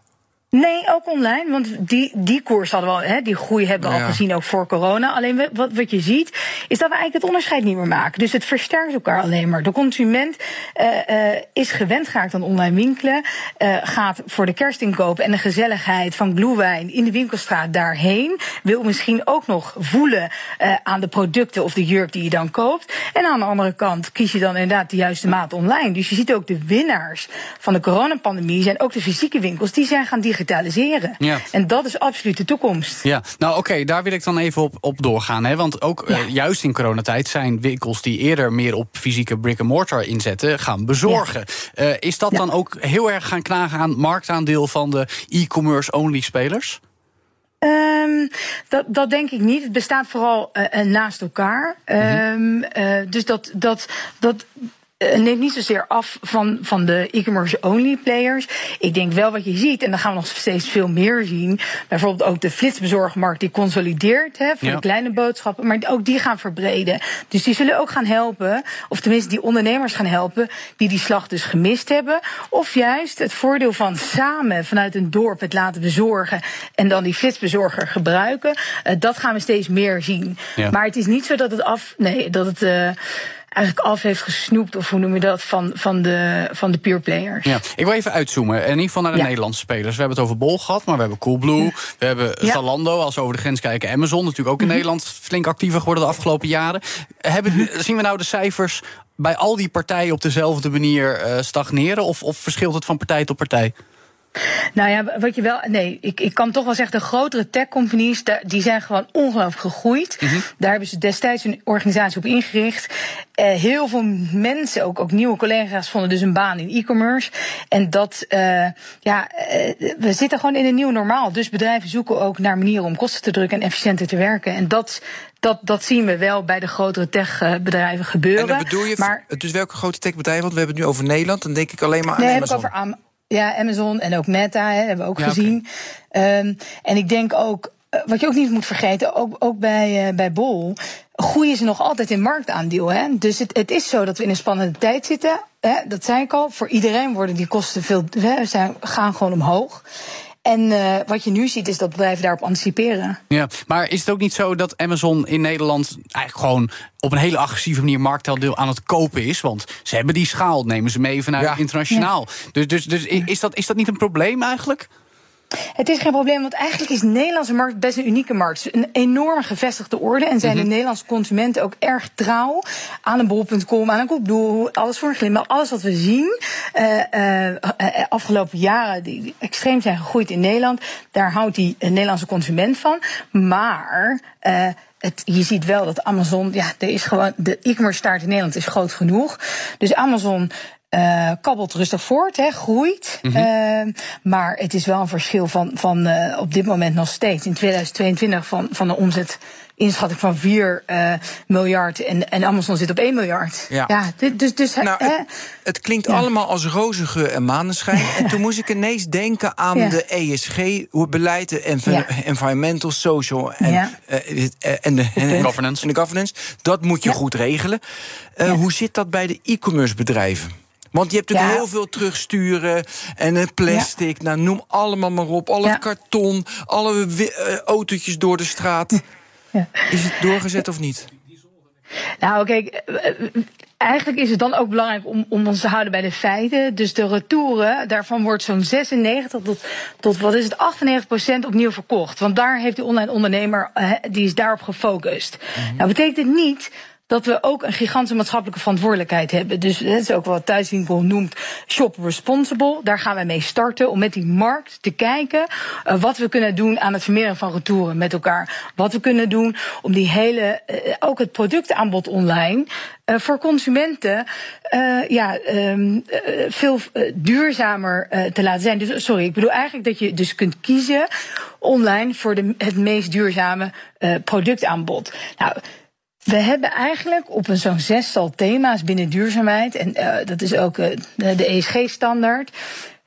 Nee, ook online. Want die, die koers hadden we al, hè, die groei hebben we al gezien ook voor corona. Alleen wat, wat je ziet, is dat we eigenlijk het onderscheid niet meer maken. Dus het versterkt elkaar alleen maar. De consument uh, uh, is gewend geraakt aan online winkelen. Uh, gaat voor de kerstinkoop en de gezelligheid van glühwein in de winkelstraat daarheen. Wil misschien ook nog voelen aan de producten of de jurk die je dan koopt. En aan de andere kant kies je dan inderdaad de juiste maat online. Dus je ziet ook de winnaars van de coronapandemie zijn ook de fysieke winkels. Die zijn gaan digitaliseren. Ja. En dat is absoluut de toekomst. Ja, nou oké, daar wil ik dan even op, op doorgaan. Hè? Want ook Ja. eh, juist in coronatijd zijn winkels die eerder meer op fysieke brick-and-mortar inzetten, gaan bezorgen. Eh, is dat dan ook heel erg gaan knagen aan marktaandeel van de e-commerce-only spelers? Ehm, dat, dat denk ik niet. Het bestaat vooral eh, naast elkaar. Ehm, eh, dus dat, dat, dat neemt niet zozeer af van, van de e-commerce only players. Ik denk wel wat je ziet, en dan gaan we nog steeds veel meer zien. Bijvoorbeeld ook de flitsbezorgmarkt die consolideert hè, voor Ja. de kleine boodschappen. Maar ook die gaan verbreden. Dus die zullen ook gaan helpen, of tenminste die ondernemers gaan helpen, die die slag dus gemist hebben. Of juist het voordeel van samen vanuit een dorp het laten bezorgen en dan die flitsbezorger gebruiken. Eh, dat gaan we steeds meer zien. Ja. Maar het is niet zo dat het af, nee, dat het eh, eigenlijk af heeft gesnoept, of hoe noem je dat, van, van, de, van de pure players. Ja, ik wil even uitzoomen. En in ieder geval naar de Ja. Nederlandse spelers. We hebben het over Bol gehad, maar we hebben Coolblue. We hebben Ja. Mhm. Zalando, als we over de grens kijken. Amazon, natuurlijk ook in Nederland flink actiever geworden de afgelopen jaren. Hebben, zien we nou de cijfers bij al die partijen op dezelfde manier eh, stagneren? Of, of verschilt het van partij tot partij? Nou ja, wat je wel. Nee, ik, ik kan toch wel zeggen, de grotere tech-companies, die zijn gewoon ongelooflijk gegroeid. Mhm. Daar hebben ze destijds een organisatie op ingericht. Uh, heel veel mensen, ook, ook nieuwe collega's, vonden dus een baan in e-commerce. En dat, uh, ja, uh, we zitten gewoon in een nieuw normaal. Dus bedrijven zoeken ook naar manieren om kosten te drukken en efficiënter te werken. En dat, dat, dat zien we wel bij de grotere techbedrijven gebeuren. En dan bedoel je, maar, dus welke grote techbedrijven? Want we hebben het nu over Nederland, dan denk ik alleen maar aan nee, Amazon. Heb ik over ja, Amazon en ook Meta hè, hebben we ook gezien. Um, en ik denk ook, eh, wat je ook niet moet vergeten, ook, ook bij, uh, bij Bol, groeien ze nog altijd in marktaandeel. Hè? Dus het, het is zo dat we in een spannende tijd zitten. Hè? Dat zei ik al. Voor iedereen worden die kosten veel, hè, zijn, gaan gewoon omhoog. En uh, wat je nu ziet is dat bedrijven daarop anticiperen. Ja, maar is het ook niet zo dat Amazon in Nederland eigenlijk gewoon op een hele agressieve manier marktaandeel aan het kopen is? Want ze hebben die schaal, nemen ze mee vanuit ja. internationaal. Ja. Dus, dus, dus is, dat, is dat niet een probleem eigenlijk? Het is geen probleem, want eigenlijk is de Nederlandse markt best een unieke markt. Een enorme gevestigde orde. En zijn mm -hmm. de Nederlandse consumenten ook erg trouw aan een bol.com, aan een Koepdoel, alles voor een glimlach. Alles wat we zien uh, uh, afgelopen jaren, die extreem zijn gegroeid in Nederland, daar houdt die Nederlandse consument van. Maar. Uh, het, je ziet wel dat Amazon, ja, er is gewoon, de e-commerce staart in Nederland is groot genoeg. Dus Amazon uh, kabbelt rustig voort, hè, groeit. Mm -hmm. uh, maar het is wel een verschil van, van uh, op dit moment nog steeds. In 2022 van, van een omzet inschatting van 4 uh, miljard en, en Amazon zit op 1 miljard. Ja, ja dus, dus nou, het, het, klinkt ja. allemaal als rozige en maneschijn. [LAUGHS] en toen moest ik ineens denken aan ja. de ESG, hoe beleid, de environmental, social en, uh, en, de, en, governance. en de governance. Dat moet je goed regelen. Uh, hoe zit dat bij de e-commerce bedrijven? Want je hebt natuurlijk ja. heel veel terugsturen en plastic. Ja. Nou, noem allemaal maar op. Al het ja. karton, alle uh, autootjes door de straat. Is het doorgezet of niet? Nou, kijk, eigenlijk is het dan ook belangrijk om, om ons te houden bij de feiten. Dus de retouren, daarvan wordt zo'n 96 tot, tot wat is het, 98 procent opnieuw verkocht. Want daar heeft de online ondernemer, die is daarop gefocust. Mm -hmm. Nou, betekent het niet dat we ook een gigantische maatschappelijke verantwoordelijkheid hebben. Dus dat is ook wat Thuiswinkel noemt shop responsible. Daar gaan wij mee starten om met die markt te kijken uh, wat we kunnen doen aan het vermeerderen van retouren met elkaar. Wat we kunnen doen om die hele, uh, ook het productaanbod online uh, voor consumenten ja, uh, veel duurzamer te laten zijn. Dus sorry, ik bedoel eigenlijk dat je dus kunt kiezen online voor de, het meest duurzame productaanbod. Nou, we hebben eigenlijk op een zo'n zestal thema's binnen duurzaamheid, en uh, dat is ook uh, de ESG-standaard,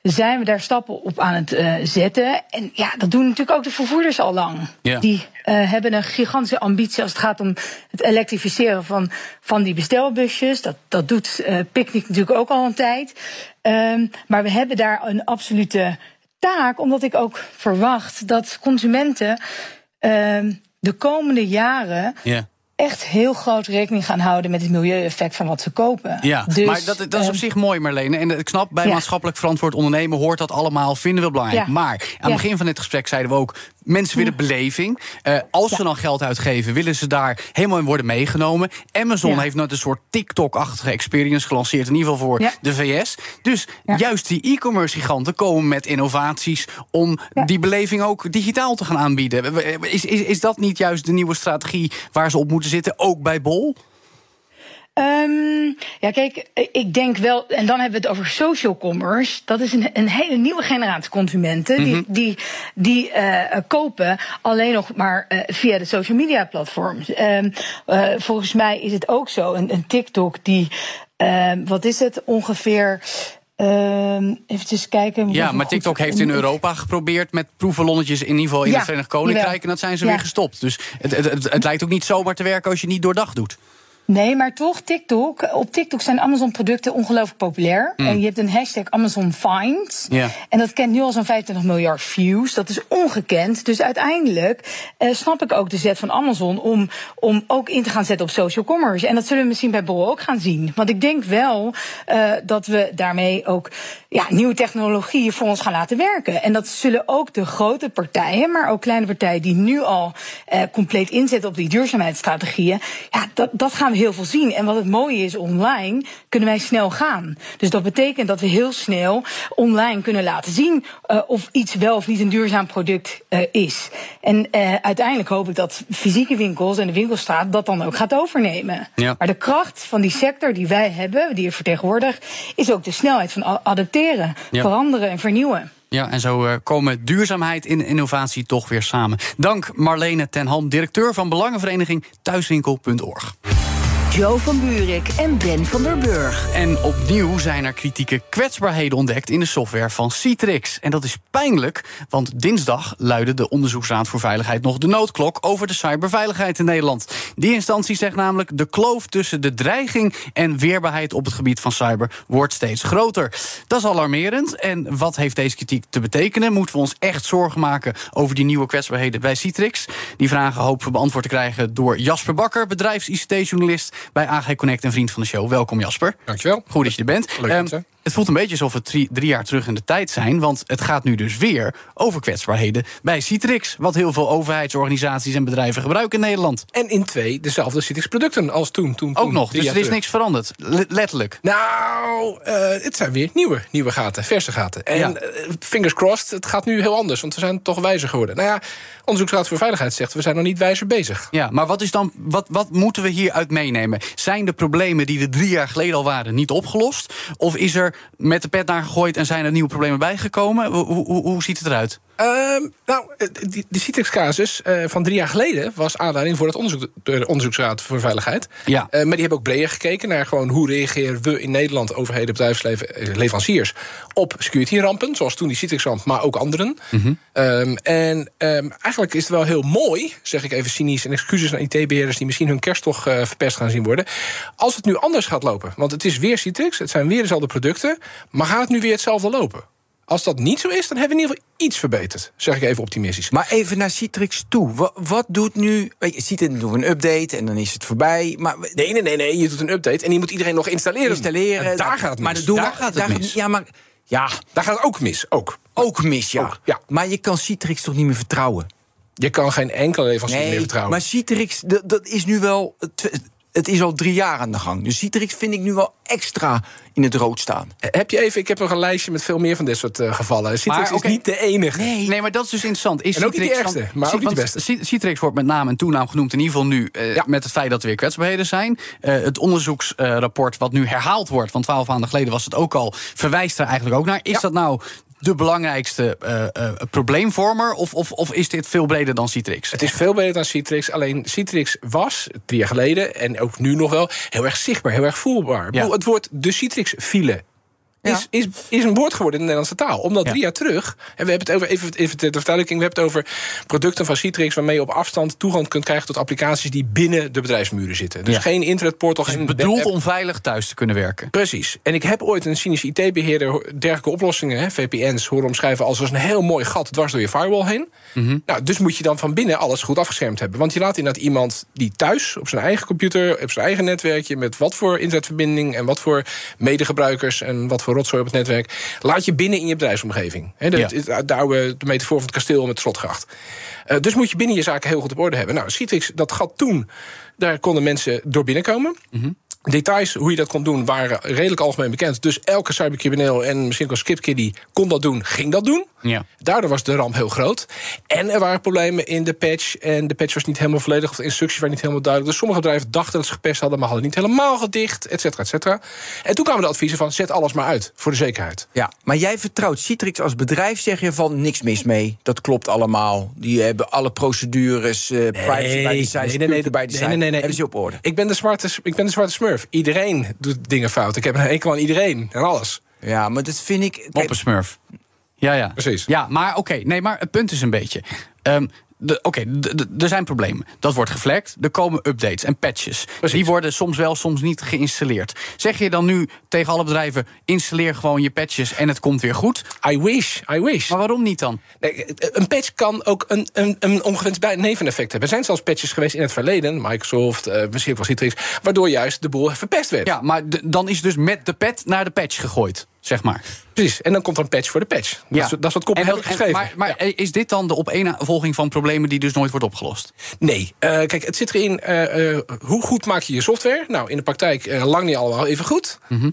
zijn we daar stappen op aan het uh, zetten. En ja, dat doen natuurlijk ook de vervoerders al lang. Die hebben een gigantische ambitie als het gaat om het elektrificeren van, van die bestelbusjes. Dat, dat doet Picnic natuurlijk ook al een tijd. Um, maar we hebben daar een absolute taak, omdat ik ook verwacht dat consumenten de komende jaren. Ja echt heel groot rekening gaan houden met het milieueffect van wat ze kopen. Ja, dus, maar dat, dat is op zich mooi, Marlene. En ik snap, bij ja. maatschappelijk verantwoord ondernemen hoort dat allemaal, vinden we belangrijk. Ja. Maar aan het ja. begin van dit gesprek zeiden we ook, mensen willen beleving. Uh, als ze dan geld uitgeven, willen ze daar helemaal in worden meegenomen. Amazon heeft net een soort TikTok-achtige experience gelanceerd, in ieder geval voor de VS. Dus juist die e-commerce giganten komen met innovaties om die beleving ook digitaal te gaan aanbieden. Is, is, is dat niet juist de nieuwe strategie waar ze op moeten zitten, ook bij Bol? Um, ja, kijk, ik denk wel, en dan hebben we het over social commerce. Dat is een, een hele nieuwe generatie consumenten. Mm -hmm. Die, die, die uh, kopen alleen nog maar uh, via de social media platforms. Um, uh, volgens mij is het ook zo. Een, een TikTok die, wat is het ongeveer. Um, even kijken. Ja, maar TikTok heeft in Europa geprobeerd met proefballonnetjes in ieder geval in ja, het Verenigd Koninkrijk. Jawel. En dat zijn ze ja. weer gestopt. Dus het, het, het, het lijkt ook niet zomaar te werken als je niet doordag doet. Nee, maar toch, TikTok. Op TikTok zijn Amazon-producten ongelooflijk populair. Mm. En je hebt een hashtag Amazon Finds. Yeah. En dat kent nu al zo'n 25 miljard views. Dat is ongekend. Dus uiteindelijk uh, snap ik ook de zet van Amazon om, om ook in te gaan zetten op social commerce. En dat zullen we misschien bij Bol ook gaan zien. Want ik denk wel uh, dat we daarmee ook ja, nieuwe technologieën voor ons gaan laten werken. En dat zullen ook de grote partijen, maar ook kleine partijen die nu al uh, compleet inzetten op die duurzaamheidsstrategieën. Ja, dat, dat gaan we heel veel zien. En wat het mooie is, online kunnen wij snel gaan. Dus dat betekent dat we heel snel online kunnen laten zien uh, of iets wel of niet een duurzaam product uh, is. En uh, uiteindelijk hoop ik dat fysieke winkels en de winkelstraat dat dan ook gaat overnemen. Ja. Maar de kracht van die sector die wij hebben, die je vertegenwoordigt, is ook de snelheid van adapteren, ja. veranderen en vernieuwen. Ja, en zo komen duurzaamheid en innovatie toch weer samen. Dank Marlene ten Ham, directeur van belangenvereniging Thuiswinkel.org. Jo van Buurik en Ben van der Burg. En opnieuw zijn er kritieke kwetsbaarheden ontdekt in de software van Citrix. En dat is pijnlijk, want dinsdag luidde de Onderzoeksraad voor Veiligheid nog de noodklok over de cyberveiligheid in Nederland. Die instantie zegt namelijk: de kloof tussen de dreiging en weerbaarheid op het gebied van cyber wordt steeds groter. Dat is alarmerend. En wat heeft deze kritiek te betekenen? Moeten we ons echt zorgen maken over die nieuwe kwetsbaarheden bij Citrix? Die vragen hopen we beantwoord te krijgen door Jasper Bakker, bedrijfs-ICT-journalist bij AG Connect en vriend van de show. Welkom Jasper. Dankjewel. Goed dat je er bent. Leuk um, het voelt een beetje alsof we drie, drie, jaar terug in de tijd zijn. Want het gaat nu dus weer over kwetsbaarheden bij Citrix. Wat heel veel overheidsorganisaties en bedrijven gebruiken in Nederland. En in twee dezelfde Citrix-producten als toen. toen Ook nog, dus er is niks veranderd. letterlijk. Nou, uh, het zijn weer nieuwe, nieuwe gaten, verse gaten. En ja. uh, fingers crossed, het gaat nu heel anders. Want we zijn toch wijzer geworden. Nou ja, Onderzoeksraad voor Veiligheid zegt... we zijn nog niet wijzer bezig. Ja, maar wat, is dan, wat, wat moeten we hieruit meenemen? Zijn de problemen die er drie jaar geleden al waren niet opgelost? Of is er met de pet naar gegooid en zijn er nieuwe problemen bijgekomen? Hoe, hoe, hoe ziet het eruit? Uh, nou, de, de Citrix-casus uh, van drie jaar geleden was aanleiding voor het onderzoek, de Onderzoeksraad voor Veiligheid. Ja. Uh, maar die hebben ook breder gekeken naar gewoon hoe reageren we in Nederland, overheden, bedrijfsleven, leveranciers, op security-rampen, zoals toen die Citrix-ramp, maar ook anderen. Mm -hmm. um, en um, eigenlijk is het wel heel mooi, zeg ik even cynisch, en excuses aan IT-beheerders die misschien hun kerst toch verpest gaan zien worden, als het nu anders gaat lopen. Want het is weer Citrix, het zijn weer dezelfde producten, maar gaat het nu weer hetzelfde lopen? Als dat niet zo is, dan hebben we in ieder geval iets verbeterd. Zeg ik even optimistisch. Maar even naar Citrix toe. Wat, wat doet nu. Je ziet het, doen een update en dan is het voorbij. Maar, nee, nee, nee, nee. Je doet een update en die moet iedereen nog installeren. Installeren. En daar gaat het mis. Maar doen daar gaat het daar, mis. Ja, maar. Ja, daar gaat het ook mis. Ook. Ook mis, ja. Ook, ja. Maar je kan Citrix toch niet meer vertrouwen? Je kan geen enkele leverancier nee, meer vertrouwen. Maar Citrix, dat, dat is nu wel het is al drie jaar aan de gang. Dus Citrix vind ik nu wel extra in het rood staan. Heb je even, ik heb nog een lijstje met veel meer van dit soort uh, gevallen. Citrix maar, okay. is niet de enige. Nee. nee, maar dat is dus interessant. Is en ook Citrix niet de ergste, maar ook niet de beste. Citrix wordt met naam en toenaam genoemd, in ieder geval nu, uh, ja. met het feit dat er weer kwetsbaarheden zijn. Uh, het onderzoeksrapport wat nu herhaald wordt, van twaalf maanden geleden was het ook al, verwijst er eigenlijk ook naar. Is ja. dat nou de belangrijkste uh, uh, probleemvormer? Of, of, of is dit veel breder dan Citrix? Het is veel breder dan Citrix. Alleen Citrix was drie jaar geleden en ook nu nog wel heel erg zichtbaar, heel erg voelbaar. Ja. Het wordt de Citrix-file. Is, is, is een woord geworden in de Nederlandse taal. Omdat drie jaar terug, en we hebben het over, even, even ter verduidelijking, we hebben het over producten van Citrix waarmee je op afstand toegang kunt krijgen tot applicaties die binnen de bedrijfsmuren zitten. Dus geen internetportal, dus geen bedoeld om veilig thuis te kunnen werken. Precies. En ik heb ooit een cynische IT-beheerder dergelijke oplossingen, hè, VPN's, horen omschrijven als een heel mooi gat dwars door je firewall heen. Mm -hmm. nou, dus moet je dan van binnen alles goed afgeschermd hebben. Want je laat inderdaad iemand die thuis op zijn eigen computer, op zijn eigen netwerkje, met wat voor internetverbinding en wat voor medegebruikers en wat voor rotzooi op het netwerk, laat je binnen in je bedrijfsomgeving. He, dat ja. de oude de metafoor van het kasteel met de slotgracht. Uh, dus moet je binnen je zaken heel goed op orde hebben. Nou, Citrix, dat gat toen, daar konden mensen door binnenkomen. Mm -hmm. Details hoe je dat kon doen waren redelijk algemeen bekend. Dus elke cybercrimineel en misschien ook skipkiddie kon dat doen, ging dat doen. Ja. Daardoor was de ramp heel groot. En er waren problemen in de patch. En de patch was niet helemaal volledig, of de instructies waren niet helemaal duidelijk. Dus sommige bedrijven dachten dat ze gepest hadden, maar hadden niet helemaal gedicht, et cetera, et cetera. En toen kwamen de adviezen van: zet alles maar uit voor de zekerheid. Ja, maar jij vertrouwt Citrix als bedrijf, zeg je van niks mis mee. Dat klopt allemaal. Die hebben alle procedures, uh, privacy nee, bij die site, nee, nee, nee, bij. Nee, nee, nee, hebben ze op orde. Ik ben de zwarte, ik ben de zwarte smurf. Iedereen doet dingen fout. Ik heb een hekel aan iedereen en alles. Ja, maar dat vind ik. Moppensmurf. Ja, ja. Precies. Ja, maar oké. Okay, nee, maar het punt is een beetje. Um, Oké, okay, er zijn problemen. Dat wordt geflagd. Er komen updates en patches. Precies. Die worden soms wel, soms niet geïnstalleerd. Zeg je dan nu tegen alle bedrijven: installeer gewoon je patches en het komt weer goed? I wish, I wish. Maar waarom niet dan? Nee, een patch kan ook een, een, een ongewenst neveneffect hebben. Er zijn zelfs patches geweest in het verleden, Microsoft, uh, misschien wel Citrix, waardoor juist de boel verpest werd. Ja, maar dan is dus met de pet naar de patch gegooid. zeg maar. Precies, en dan komt er een patch voor de patch. Dat, is, dat is wat dat- ik geschreven. Maar, maar is dit dan de opeenvolging van problemen die dus nooit wordt opgelost? Nee, Eh, kijk, het zit erin. eh, hoe goed maak je je software? Nou, in de praktijk lang niet allemaal even goed. Mhm.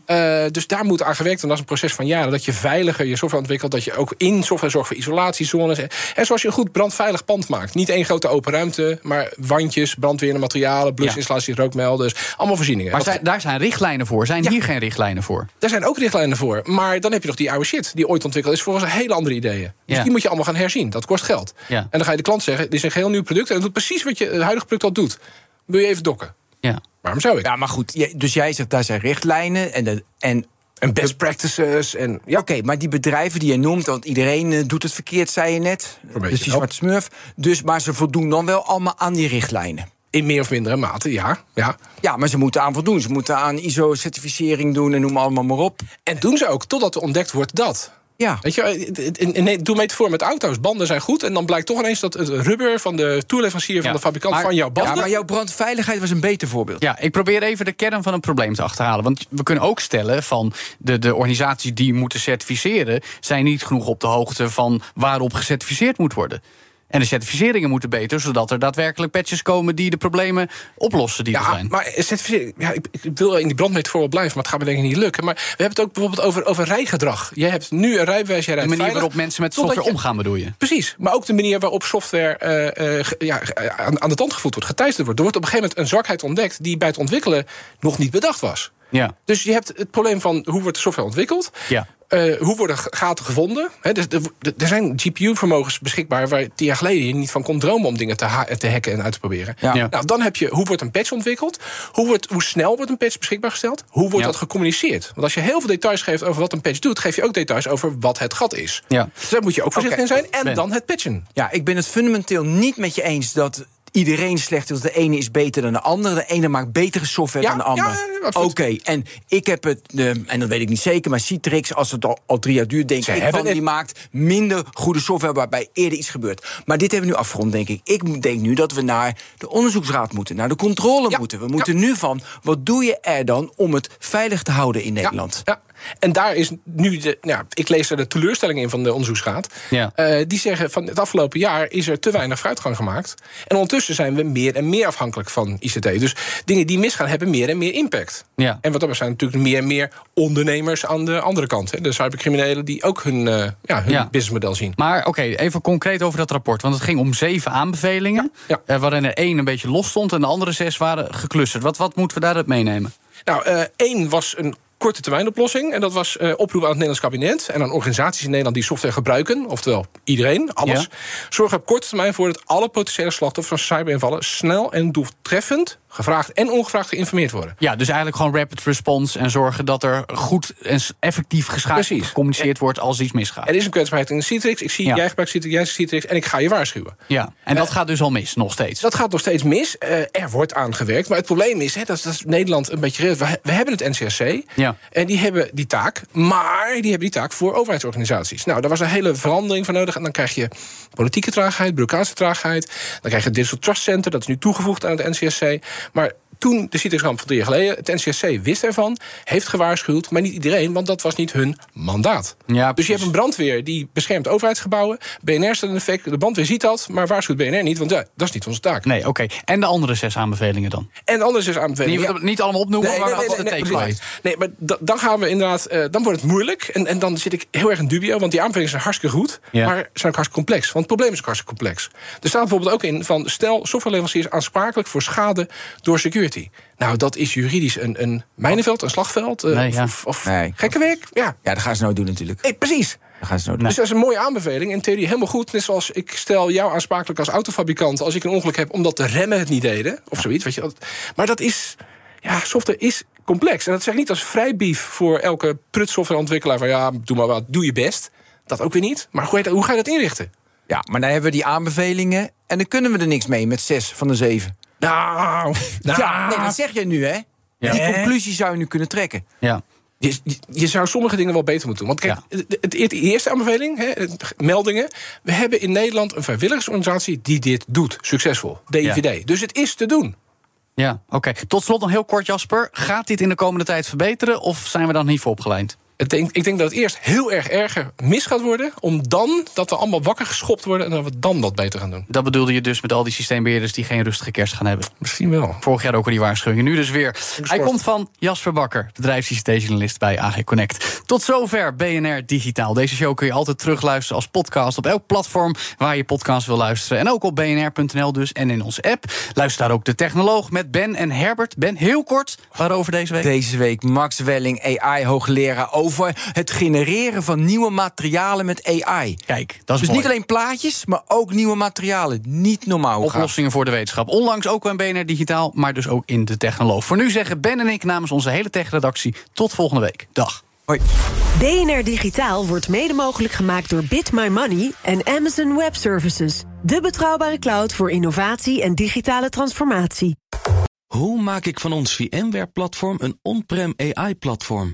Dus daar moet aan gewerkt. En dat is een proces van jaren. Dat je veiliger je software ontwikkelt. Dat je ook in software zorgt voor isolatiezones. En zoals je een goed brandveilig pand maakt. Niet één grote open ruimte, maar wandjes, brandweerende materialen, blusinstallaties, rookmelders. Allemaal voorzieningen. Maar daar zijn richtlijnen voor. Zijn hier geen richtlijnen voor? Daar zijn ook richtlijnen voor. Maar dan heb je nog die oude shit die ooit ontwikkeld is volgens hele andere ideeën. Dus Ja. die moet je allemaal gaan herzien. Dat kost geld. Ja. En dan ga je de klant zeggen: dit is een geheel nieuw product. En het doet precies wat je het huidige product al doet. Wil je even dokken? Ja. Waarom zou ik? Ja, maar goed, dus jij zegt daar zijn richtlijnen en, de, en En best practices. En ja, Oké, maar die bedrijven die je noemt, want iedereen eh, doet het verkeerd, zei je net. Dus die zwarte smurf. Dus, maar ze voldoen dan wel allemaal aan die richtlijnen. In meer of mindere mate, ja. ja. Ja, maar ze moeten aan voldoen. Ze moeten aan ISO-certificering doen en noem allemaal maar op. En doen ze ook, totdat er ontdekt wordt dat. Ja. Weet je, in, in, doe mee voor met auto's. Banden zijn goed. En dan blijkt toch ineens dat het rubber van de toeleverancier van Ja, de fabrikant maar- van jouw banden. Ja, maar jouw brandveiligheid was een beter voorbeeld. Ja, ik probeer even de kern van een probleem te achterhalen. Want we kunnen ook stellen van de, de organisaties die moeten certificeren... zijn niet genoeg op de hoogte van waarop gecertificeerd moet worden. En de certificeringen moeten beter, zodat er daadwerkelijk patches komen... die de problemen oplossen die er Ja, zijn. maar certificering, ja, ik, ik wil in die brandmeter voorbeeld blijven, maar het gaat me denk ik niet lukken. Maar we hebben het ook bijvoorbeeld over, over rijgedrag. Jij hebt nu een rijbewijs, jij de rijdt manier veilig, waarop mensen met software je- omgaan, bedoel je? Precies, maar ook de manier waarop software eh, eh, ja, eh, aan, aan de tand gevoeld wordt, geteisterd wordt. Er wordt op een gegeven moment een zwakheid ontdekt die bij het ontwikkelen nog niet bedacht was. Ja. Dus je hebt het probleem van hoe wordt de software ontwikkeld? Ja. Eh, hoe worden gaten gevonden? Hè, dus er- zijn GPU-vermogens beschikbaar waar tien jaar geleden je niet van kon dromen om dingen te, ha- te hacken en uit te proberen. Ja. Ja. Nou, dan heb je hoe wordt een patch ontwikkeld? Hoe, wordt, hoe snel wordt een patch beschikbaar gesteld? Hoe wordt Ja. dat gecommuniceerd? Want als je heel veel details geeft over wat een patch doet, geef je ook details over wat het gat is. Ja. Dus daar moet je ook voorzichtig in zijn. En Ben. dan het patchen. Ja, ik ben het fundamenteel niet met je eens dat iedereen slecht is. De ene is beter dan de andere. De ene maakt betere software Ja, dan de andere. ja. Oké, en ik heb het, eh, en dat weet ik niet zeker, maar Citrix, als het al, al drie jaar duurt, denk Ze ik van, die maakt minder goede software waarbij eerder iets gebeurt. Maar dit hebben we nu afgerond, denk ik. Ik denk nu dat we naar de onderzoeksraad moeten, naar de controle Ja, moeten. We moeten nu van, wat doe je er dan om het veilig te houden in Ja, Nederland? Ja, En daar is nu de. Nou, ik lees er de teleurstelling in van de onderzoeksraad. Ja. Eh, die zeggen van het afgelopen jaar is er te weinig vooruitgang gemaakt. En ondertussen zijn we meer en meer afhankelijk van ICT. Dus dingen die misgaan hebben meer en meer impact. Ja. En wat dat betreft zijn natuurlijk meer en meer ondernemers aan de andere kant. Hè. De cybercriminelen die ook hun, eh, ja, hun Ja. businessmodel zien. Maar oké, even concreet over dat rapport. Want het ging om zeven aanbevelingen. Ja, eh, waarin er één een beetje los stond en de andere zes waren geclusterd. Wat, wat moeten we daaruit meenemen? Nou, één was een korte termijn oplossing. En dat was eh oproep aan het Nederlands kabinet en aan organisaties in Nederland die software gebruiken. Oftewel iedereen, alles. Ja. Zorg op korte termijn voor dat alle potentiële slachtoffers van cyberinvallen snel en doeltreffend, gevraagd en ongevraagd geïnformeerd worden. Ja, dus eigenlijk gewoon rapid response en zorgen dat er goed en effectief Precies. gecommuniceerd wordt als iets misgaat. Er is een kwetsbaarheid in Citrix. Ik zie, Ja. jij gebruikt Citrix, jij Citrix en ik ga je waarschuwen. Ja, en dat gaat dus al mis, nog steeds. Dat gaat nog steeds mis. Eh, er wordt aan gewerkt. Maar het probleem is, hè, dat, is, dat is Nederland een beetje. We, we hebben het NCSC. Ja. En die hebben die taak. Maar die hebben die taak voor overheidsorganisaties. Nou, daar was een hele verandering van nodig. En dan krijg je politieke traagheid, bureaucratische traagheid. Dan krijg je het Digital Trust Center. Dat is nu toegevoegd aan het NCSC. Maar toen de Citrix-ramp van drie jaar geleden... het NCSC wist ervan, heeft gewaarschuwd... maar niet iedereen, want dat was niet hun mandaat. Ja, dus je hebt een brandweer die beschermt overheidsgebouwen. BNR staat in effect, de brandweer ziet dat... maar waarschuwt BNR niet, want ja, dat is niet onze taak. Nee, oké. En de andere zes aanbevelingen dan? En anders is aanbeveling. Niet, niet allemaal opnoemen, Nee, maar nee, nee, de nee, nee, maar da- dan gaan we inderdaad, eh, dan wordt het moeilijk. En, en dan zit ik heel erg in dubio, want die aanbevelingen zijn hartstikke goed, Ja. maar zijn ook hartstikke complex. Want het probleem is ook hartstikke complex. Er staat bijvoorbeeld ook in van stel softwareleveranciers aansprakelijk voor schade door security. Nou, dat is juridisch een, een mijnenveld, een slagveld. eh, Nee, of ja. of, of Nee. gekke werk. Ja, Ja, dat gaan ze nou doen natuurlijk. hey, precies. Dat gaan ze nou doen. Dus dat is een mooie aanbeveling. In theorie helemaal goed. Net zoals ik stel jou aansprakelijk als autofabrikant... als ik een ongeluk heb omdat de remmen het niet deden. Of zoiets, weet je. Maar dat is... Ja, software is complex. En dat zeg ik niet als vrijbief voor elke prut softwareontwikkelaar... van ja, doe maar wat, doe je best. Dat ook weer niet. Maar hoe, hoe ga je dat inrichten? Ja, maar dan hebben we die aanbevelingen en dan kunnen we er niks mee met zes van de zeven. Nou, nou Ja, nee, dat zeg je nu, hè? Die conclusie zou je nu kunnen trekken. Ja. Je, je- je zou sommige dingen wel beter moeten doen. Want kijk, het, het, het eerste aanbeveling, hè, meldingen. We hebben in Nederland een vrijwilligersorganisatie die dit doet, succesvol. DIVD. Dus het is te doen. Ja, oké. Tot slot nog heel kort, Jasper. Gaat dit in de komende tijd verbeteren of zijn we dan niet voor opgeleid? Ik denk, ik denk dat het eerst heel erg erger mis gaat worden. Om dan dat we allemaal wakker geschopt worden. En dat we dan dat beter gaan doen. Dat bedoelde je dus met al die systeembeheerders die geen rustige kerst gaan hebben. Misschien wel. Vorig jaar ook al die waarschuwingen. Nu dus weer. Hij komt van Jasper Bakker, bedrijfs-ICT-journalist bij AG Connect. Tot zover BNR Digitaal. Deze show kun je altijd terugluisteren als podcast op elk platform waar je podcast wil luisteren. En ook op bnr.nl dus en in onze app. Luister daar ook de technoloog met Ben en Herbert. Ben, heel kort, waarover deze week? Deze week Max Welling, AI-hoogleraar, over het genereren van nieuwe materialen met AI. Kijk, dat is Dus mooi. niet alleen plaatjes, maar ook nieuwe materialen. Niet normaal. Oplossingen voor de wetenschap. Onlangs ook bij BNR Digitaal, maar dus ook in de Technoloog. Voor nu zeggen Ben en ik namens onze hele tech-redactie tot volgende week. Dag. Hoi. BNR Digitaal wordt mede mogelijk gemaakt door Bit My Money en Amazon Web Services. De betrouwbare cloud voor innovatie en digitale transformatie. Hoe maak ik van ons VMware-platform een on-prem AI-platform?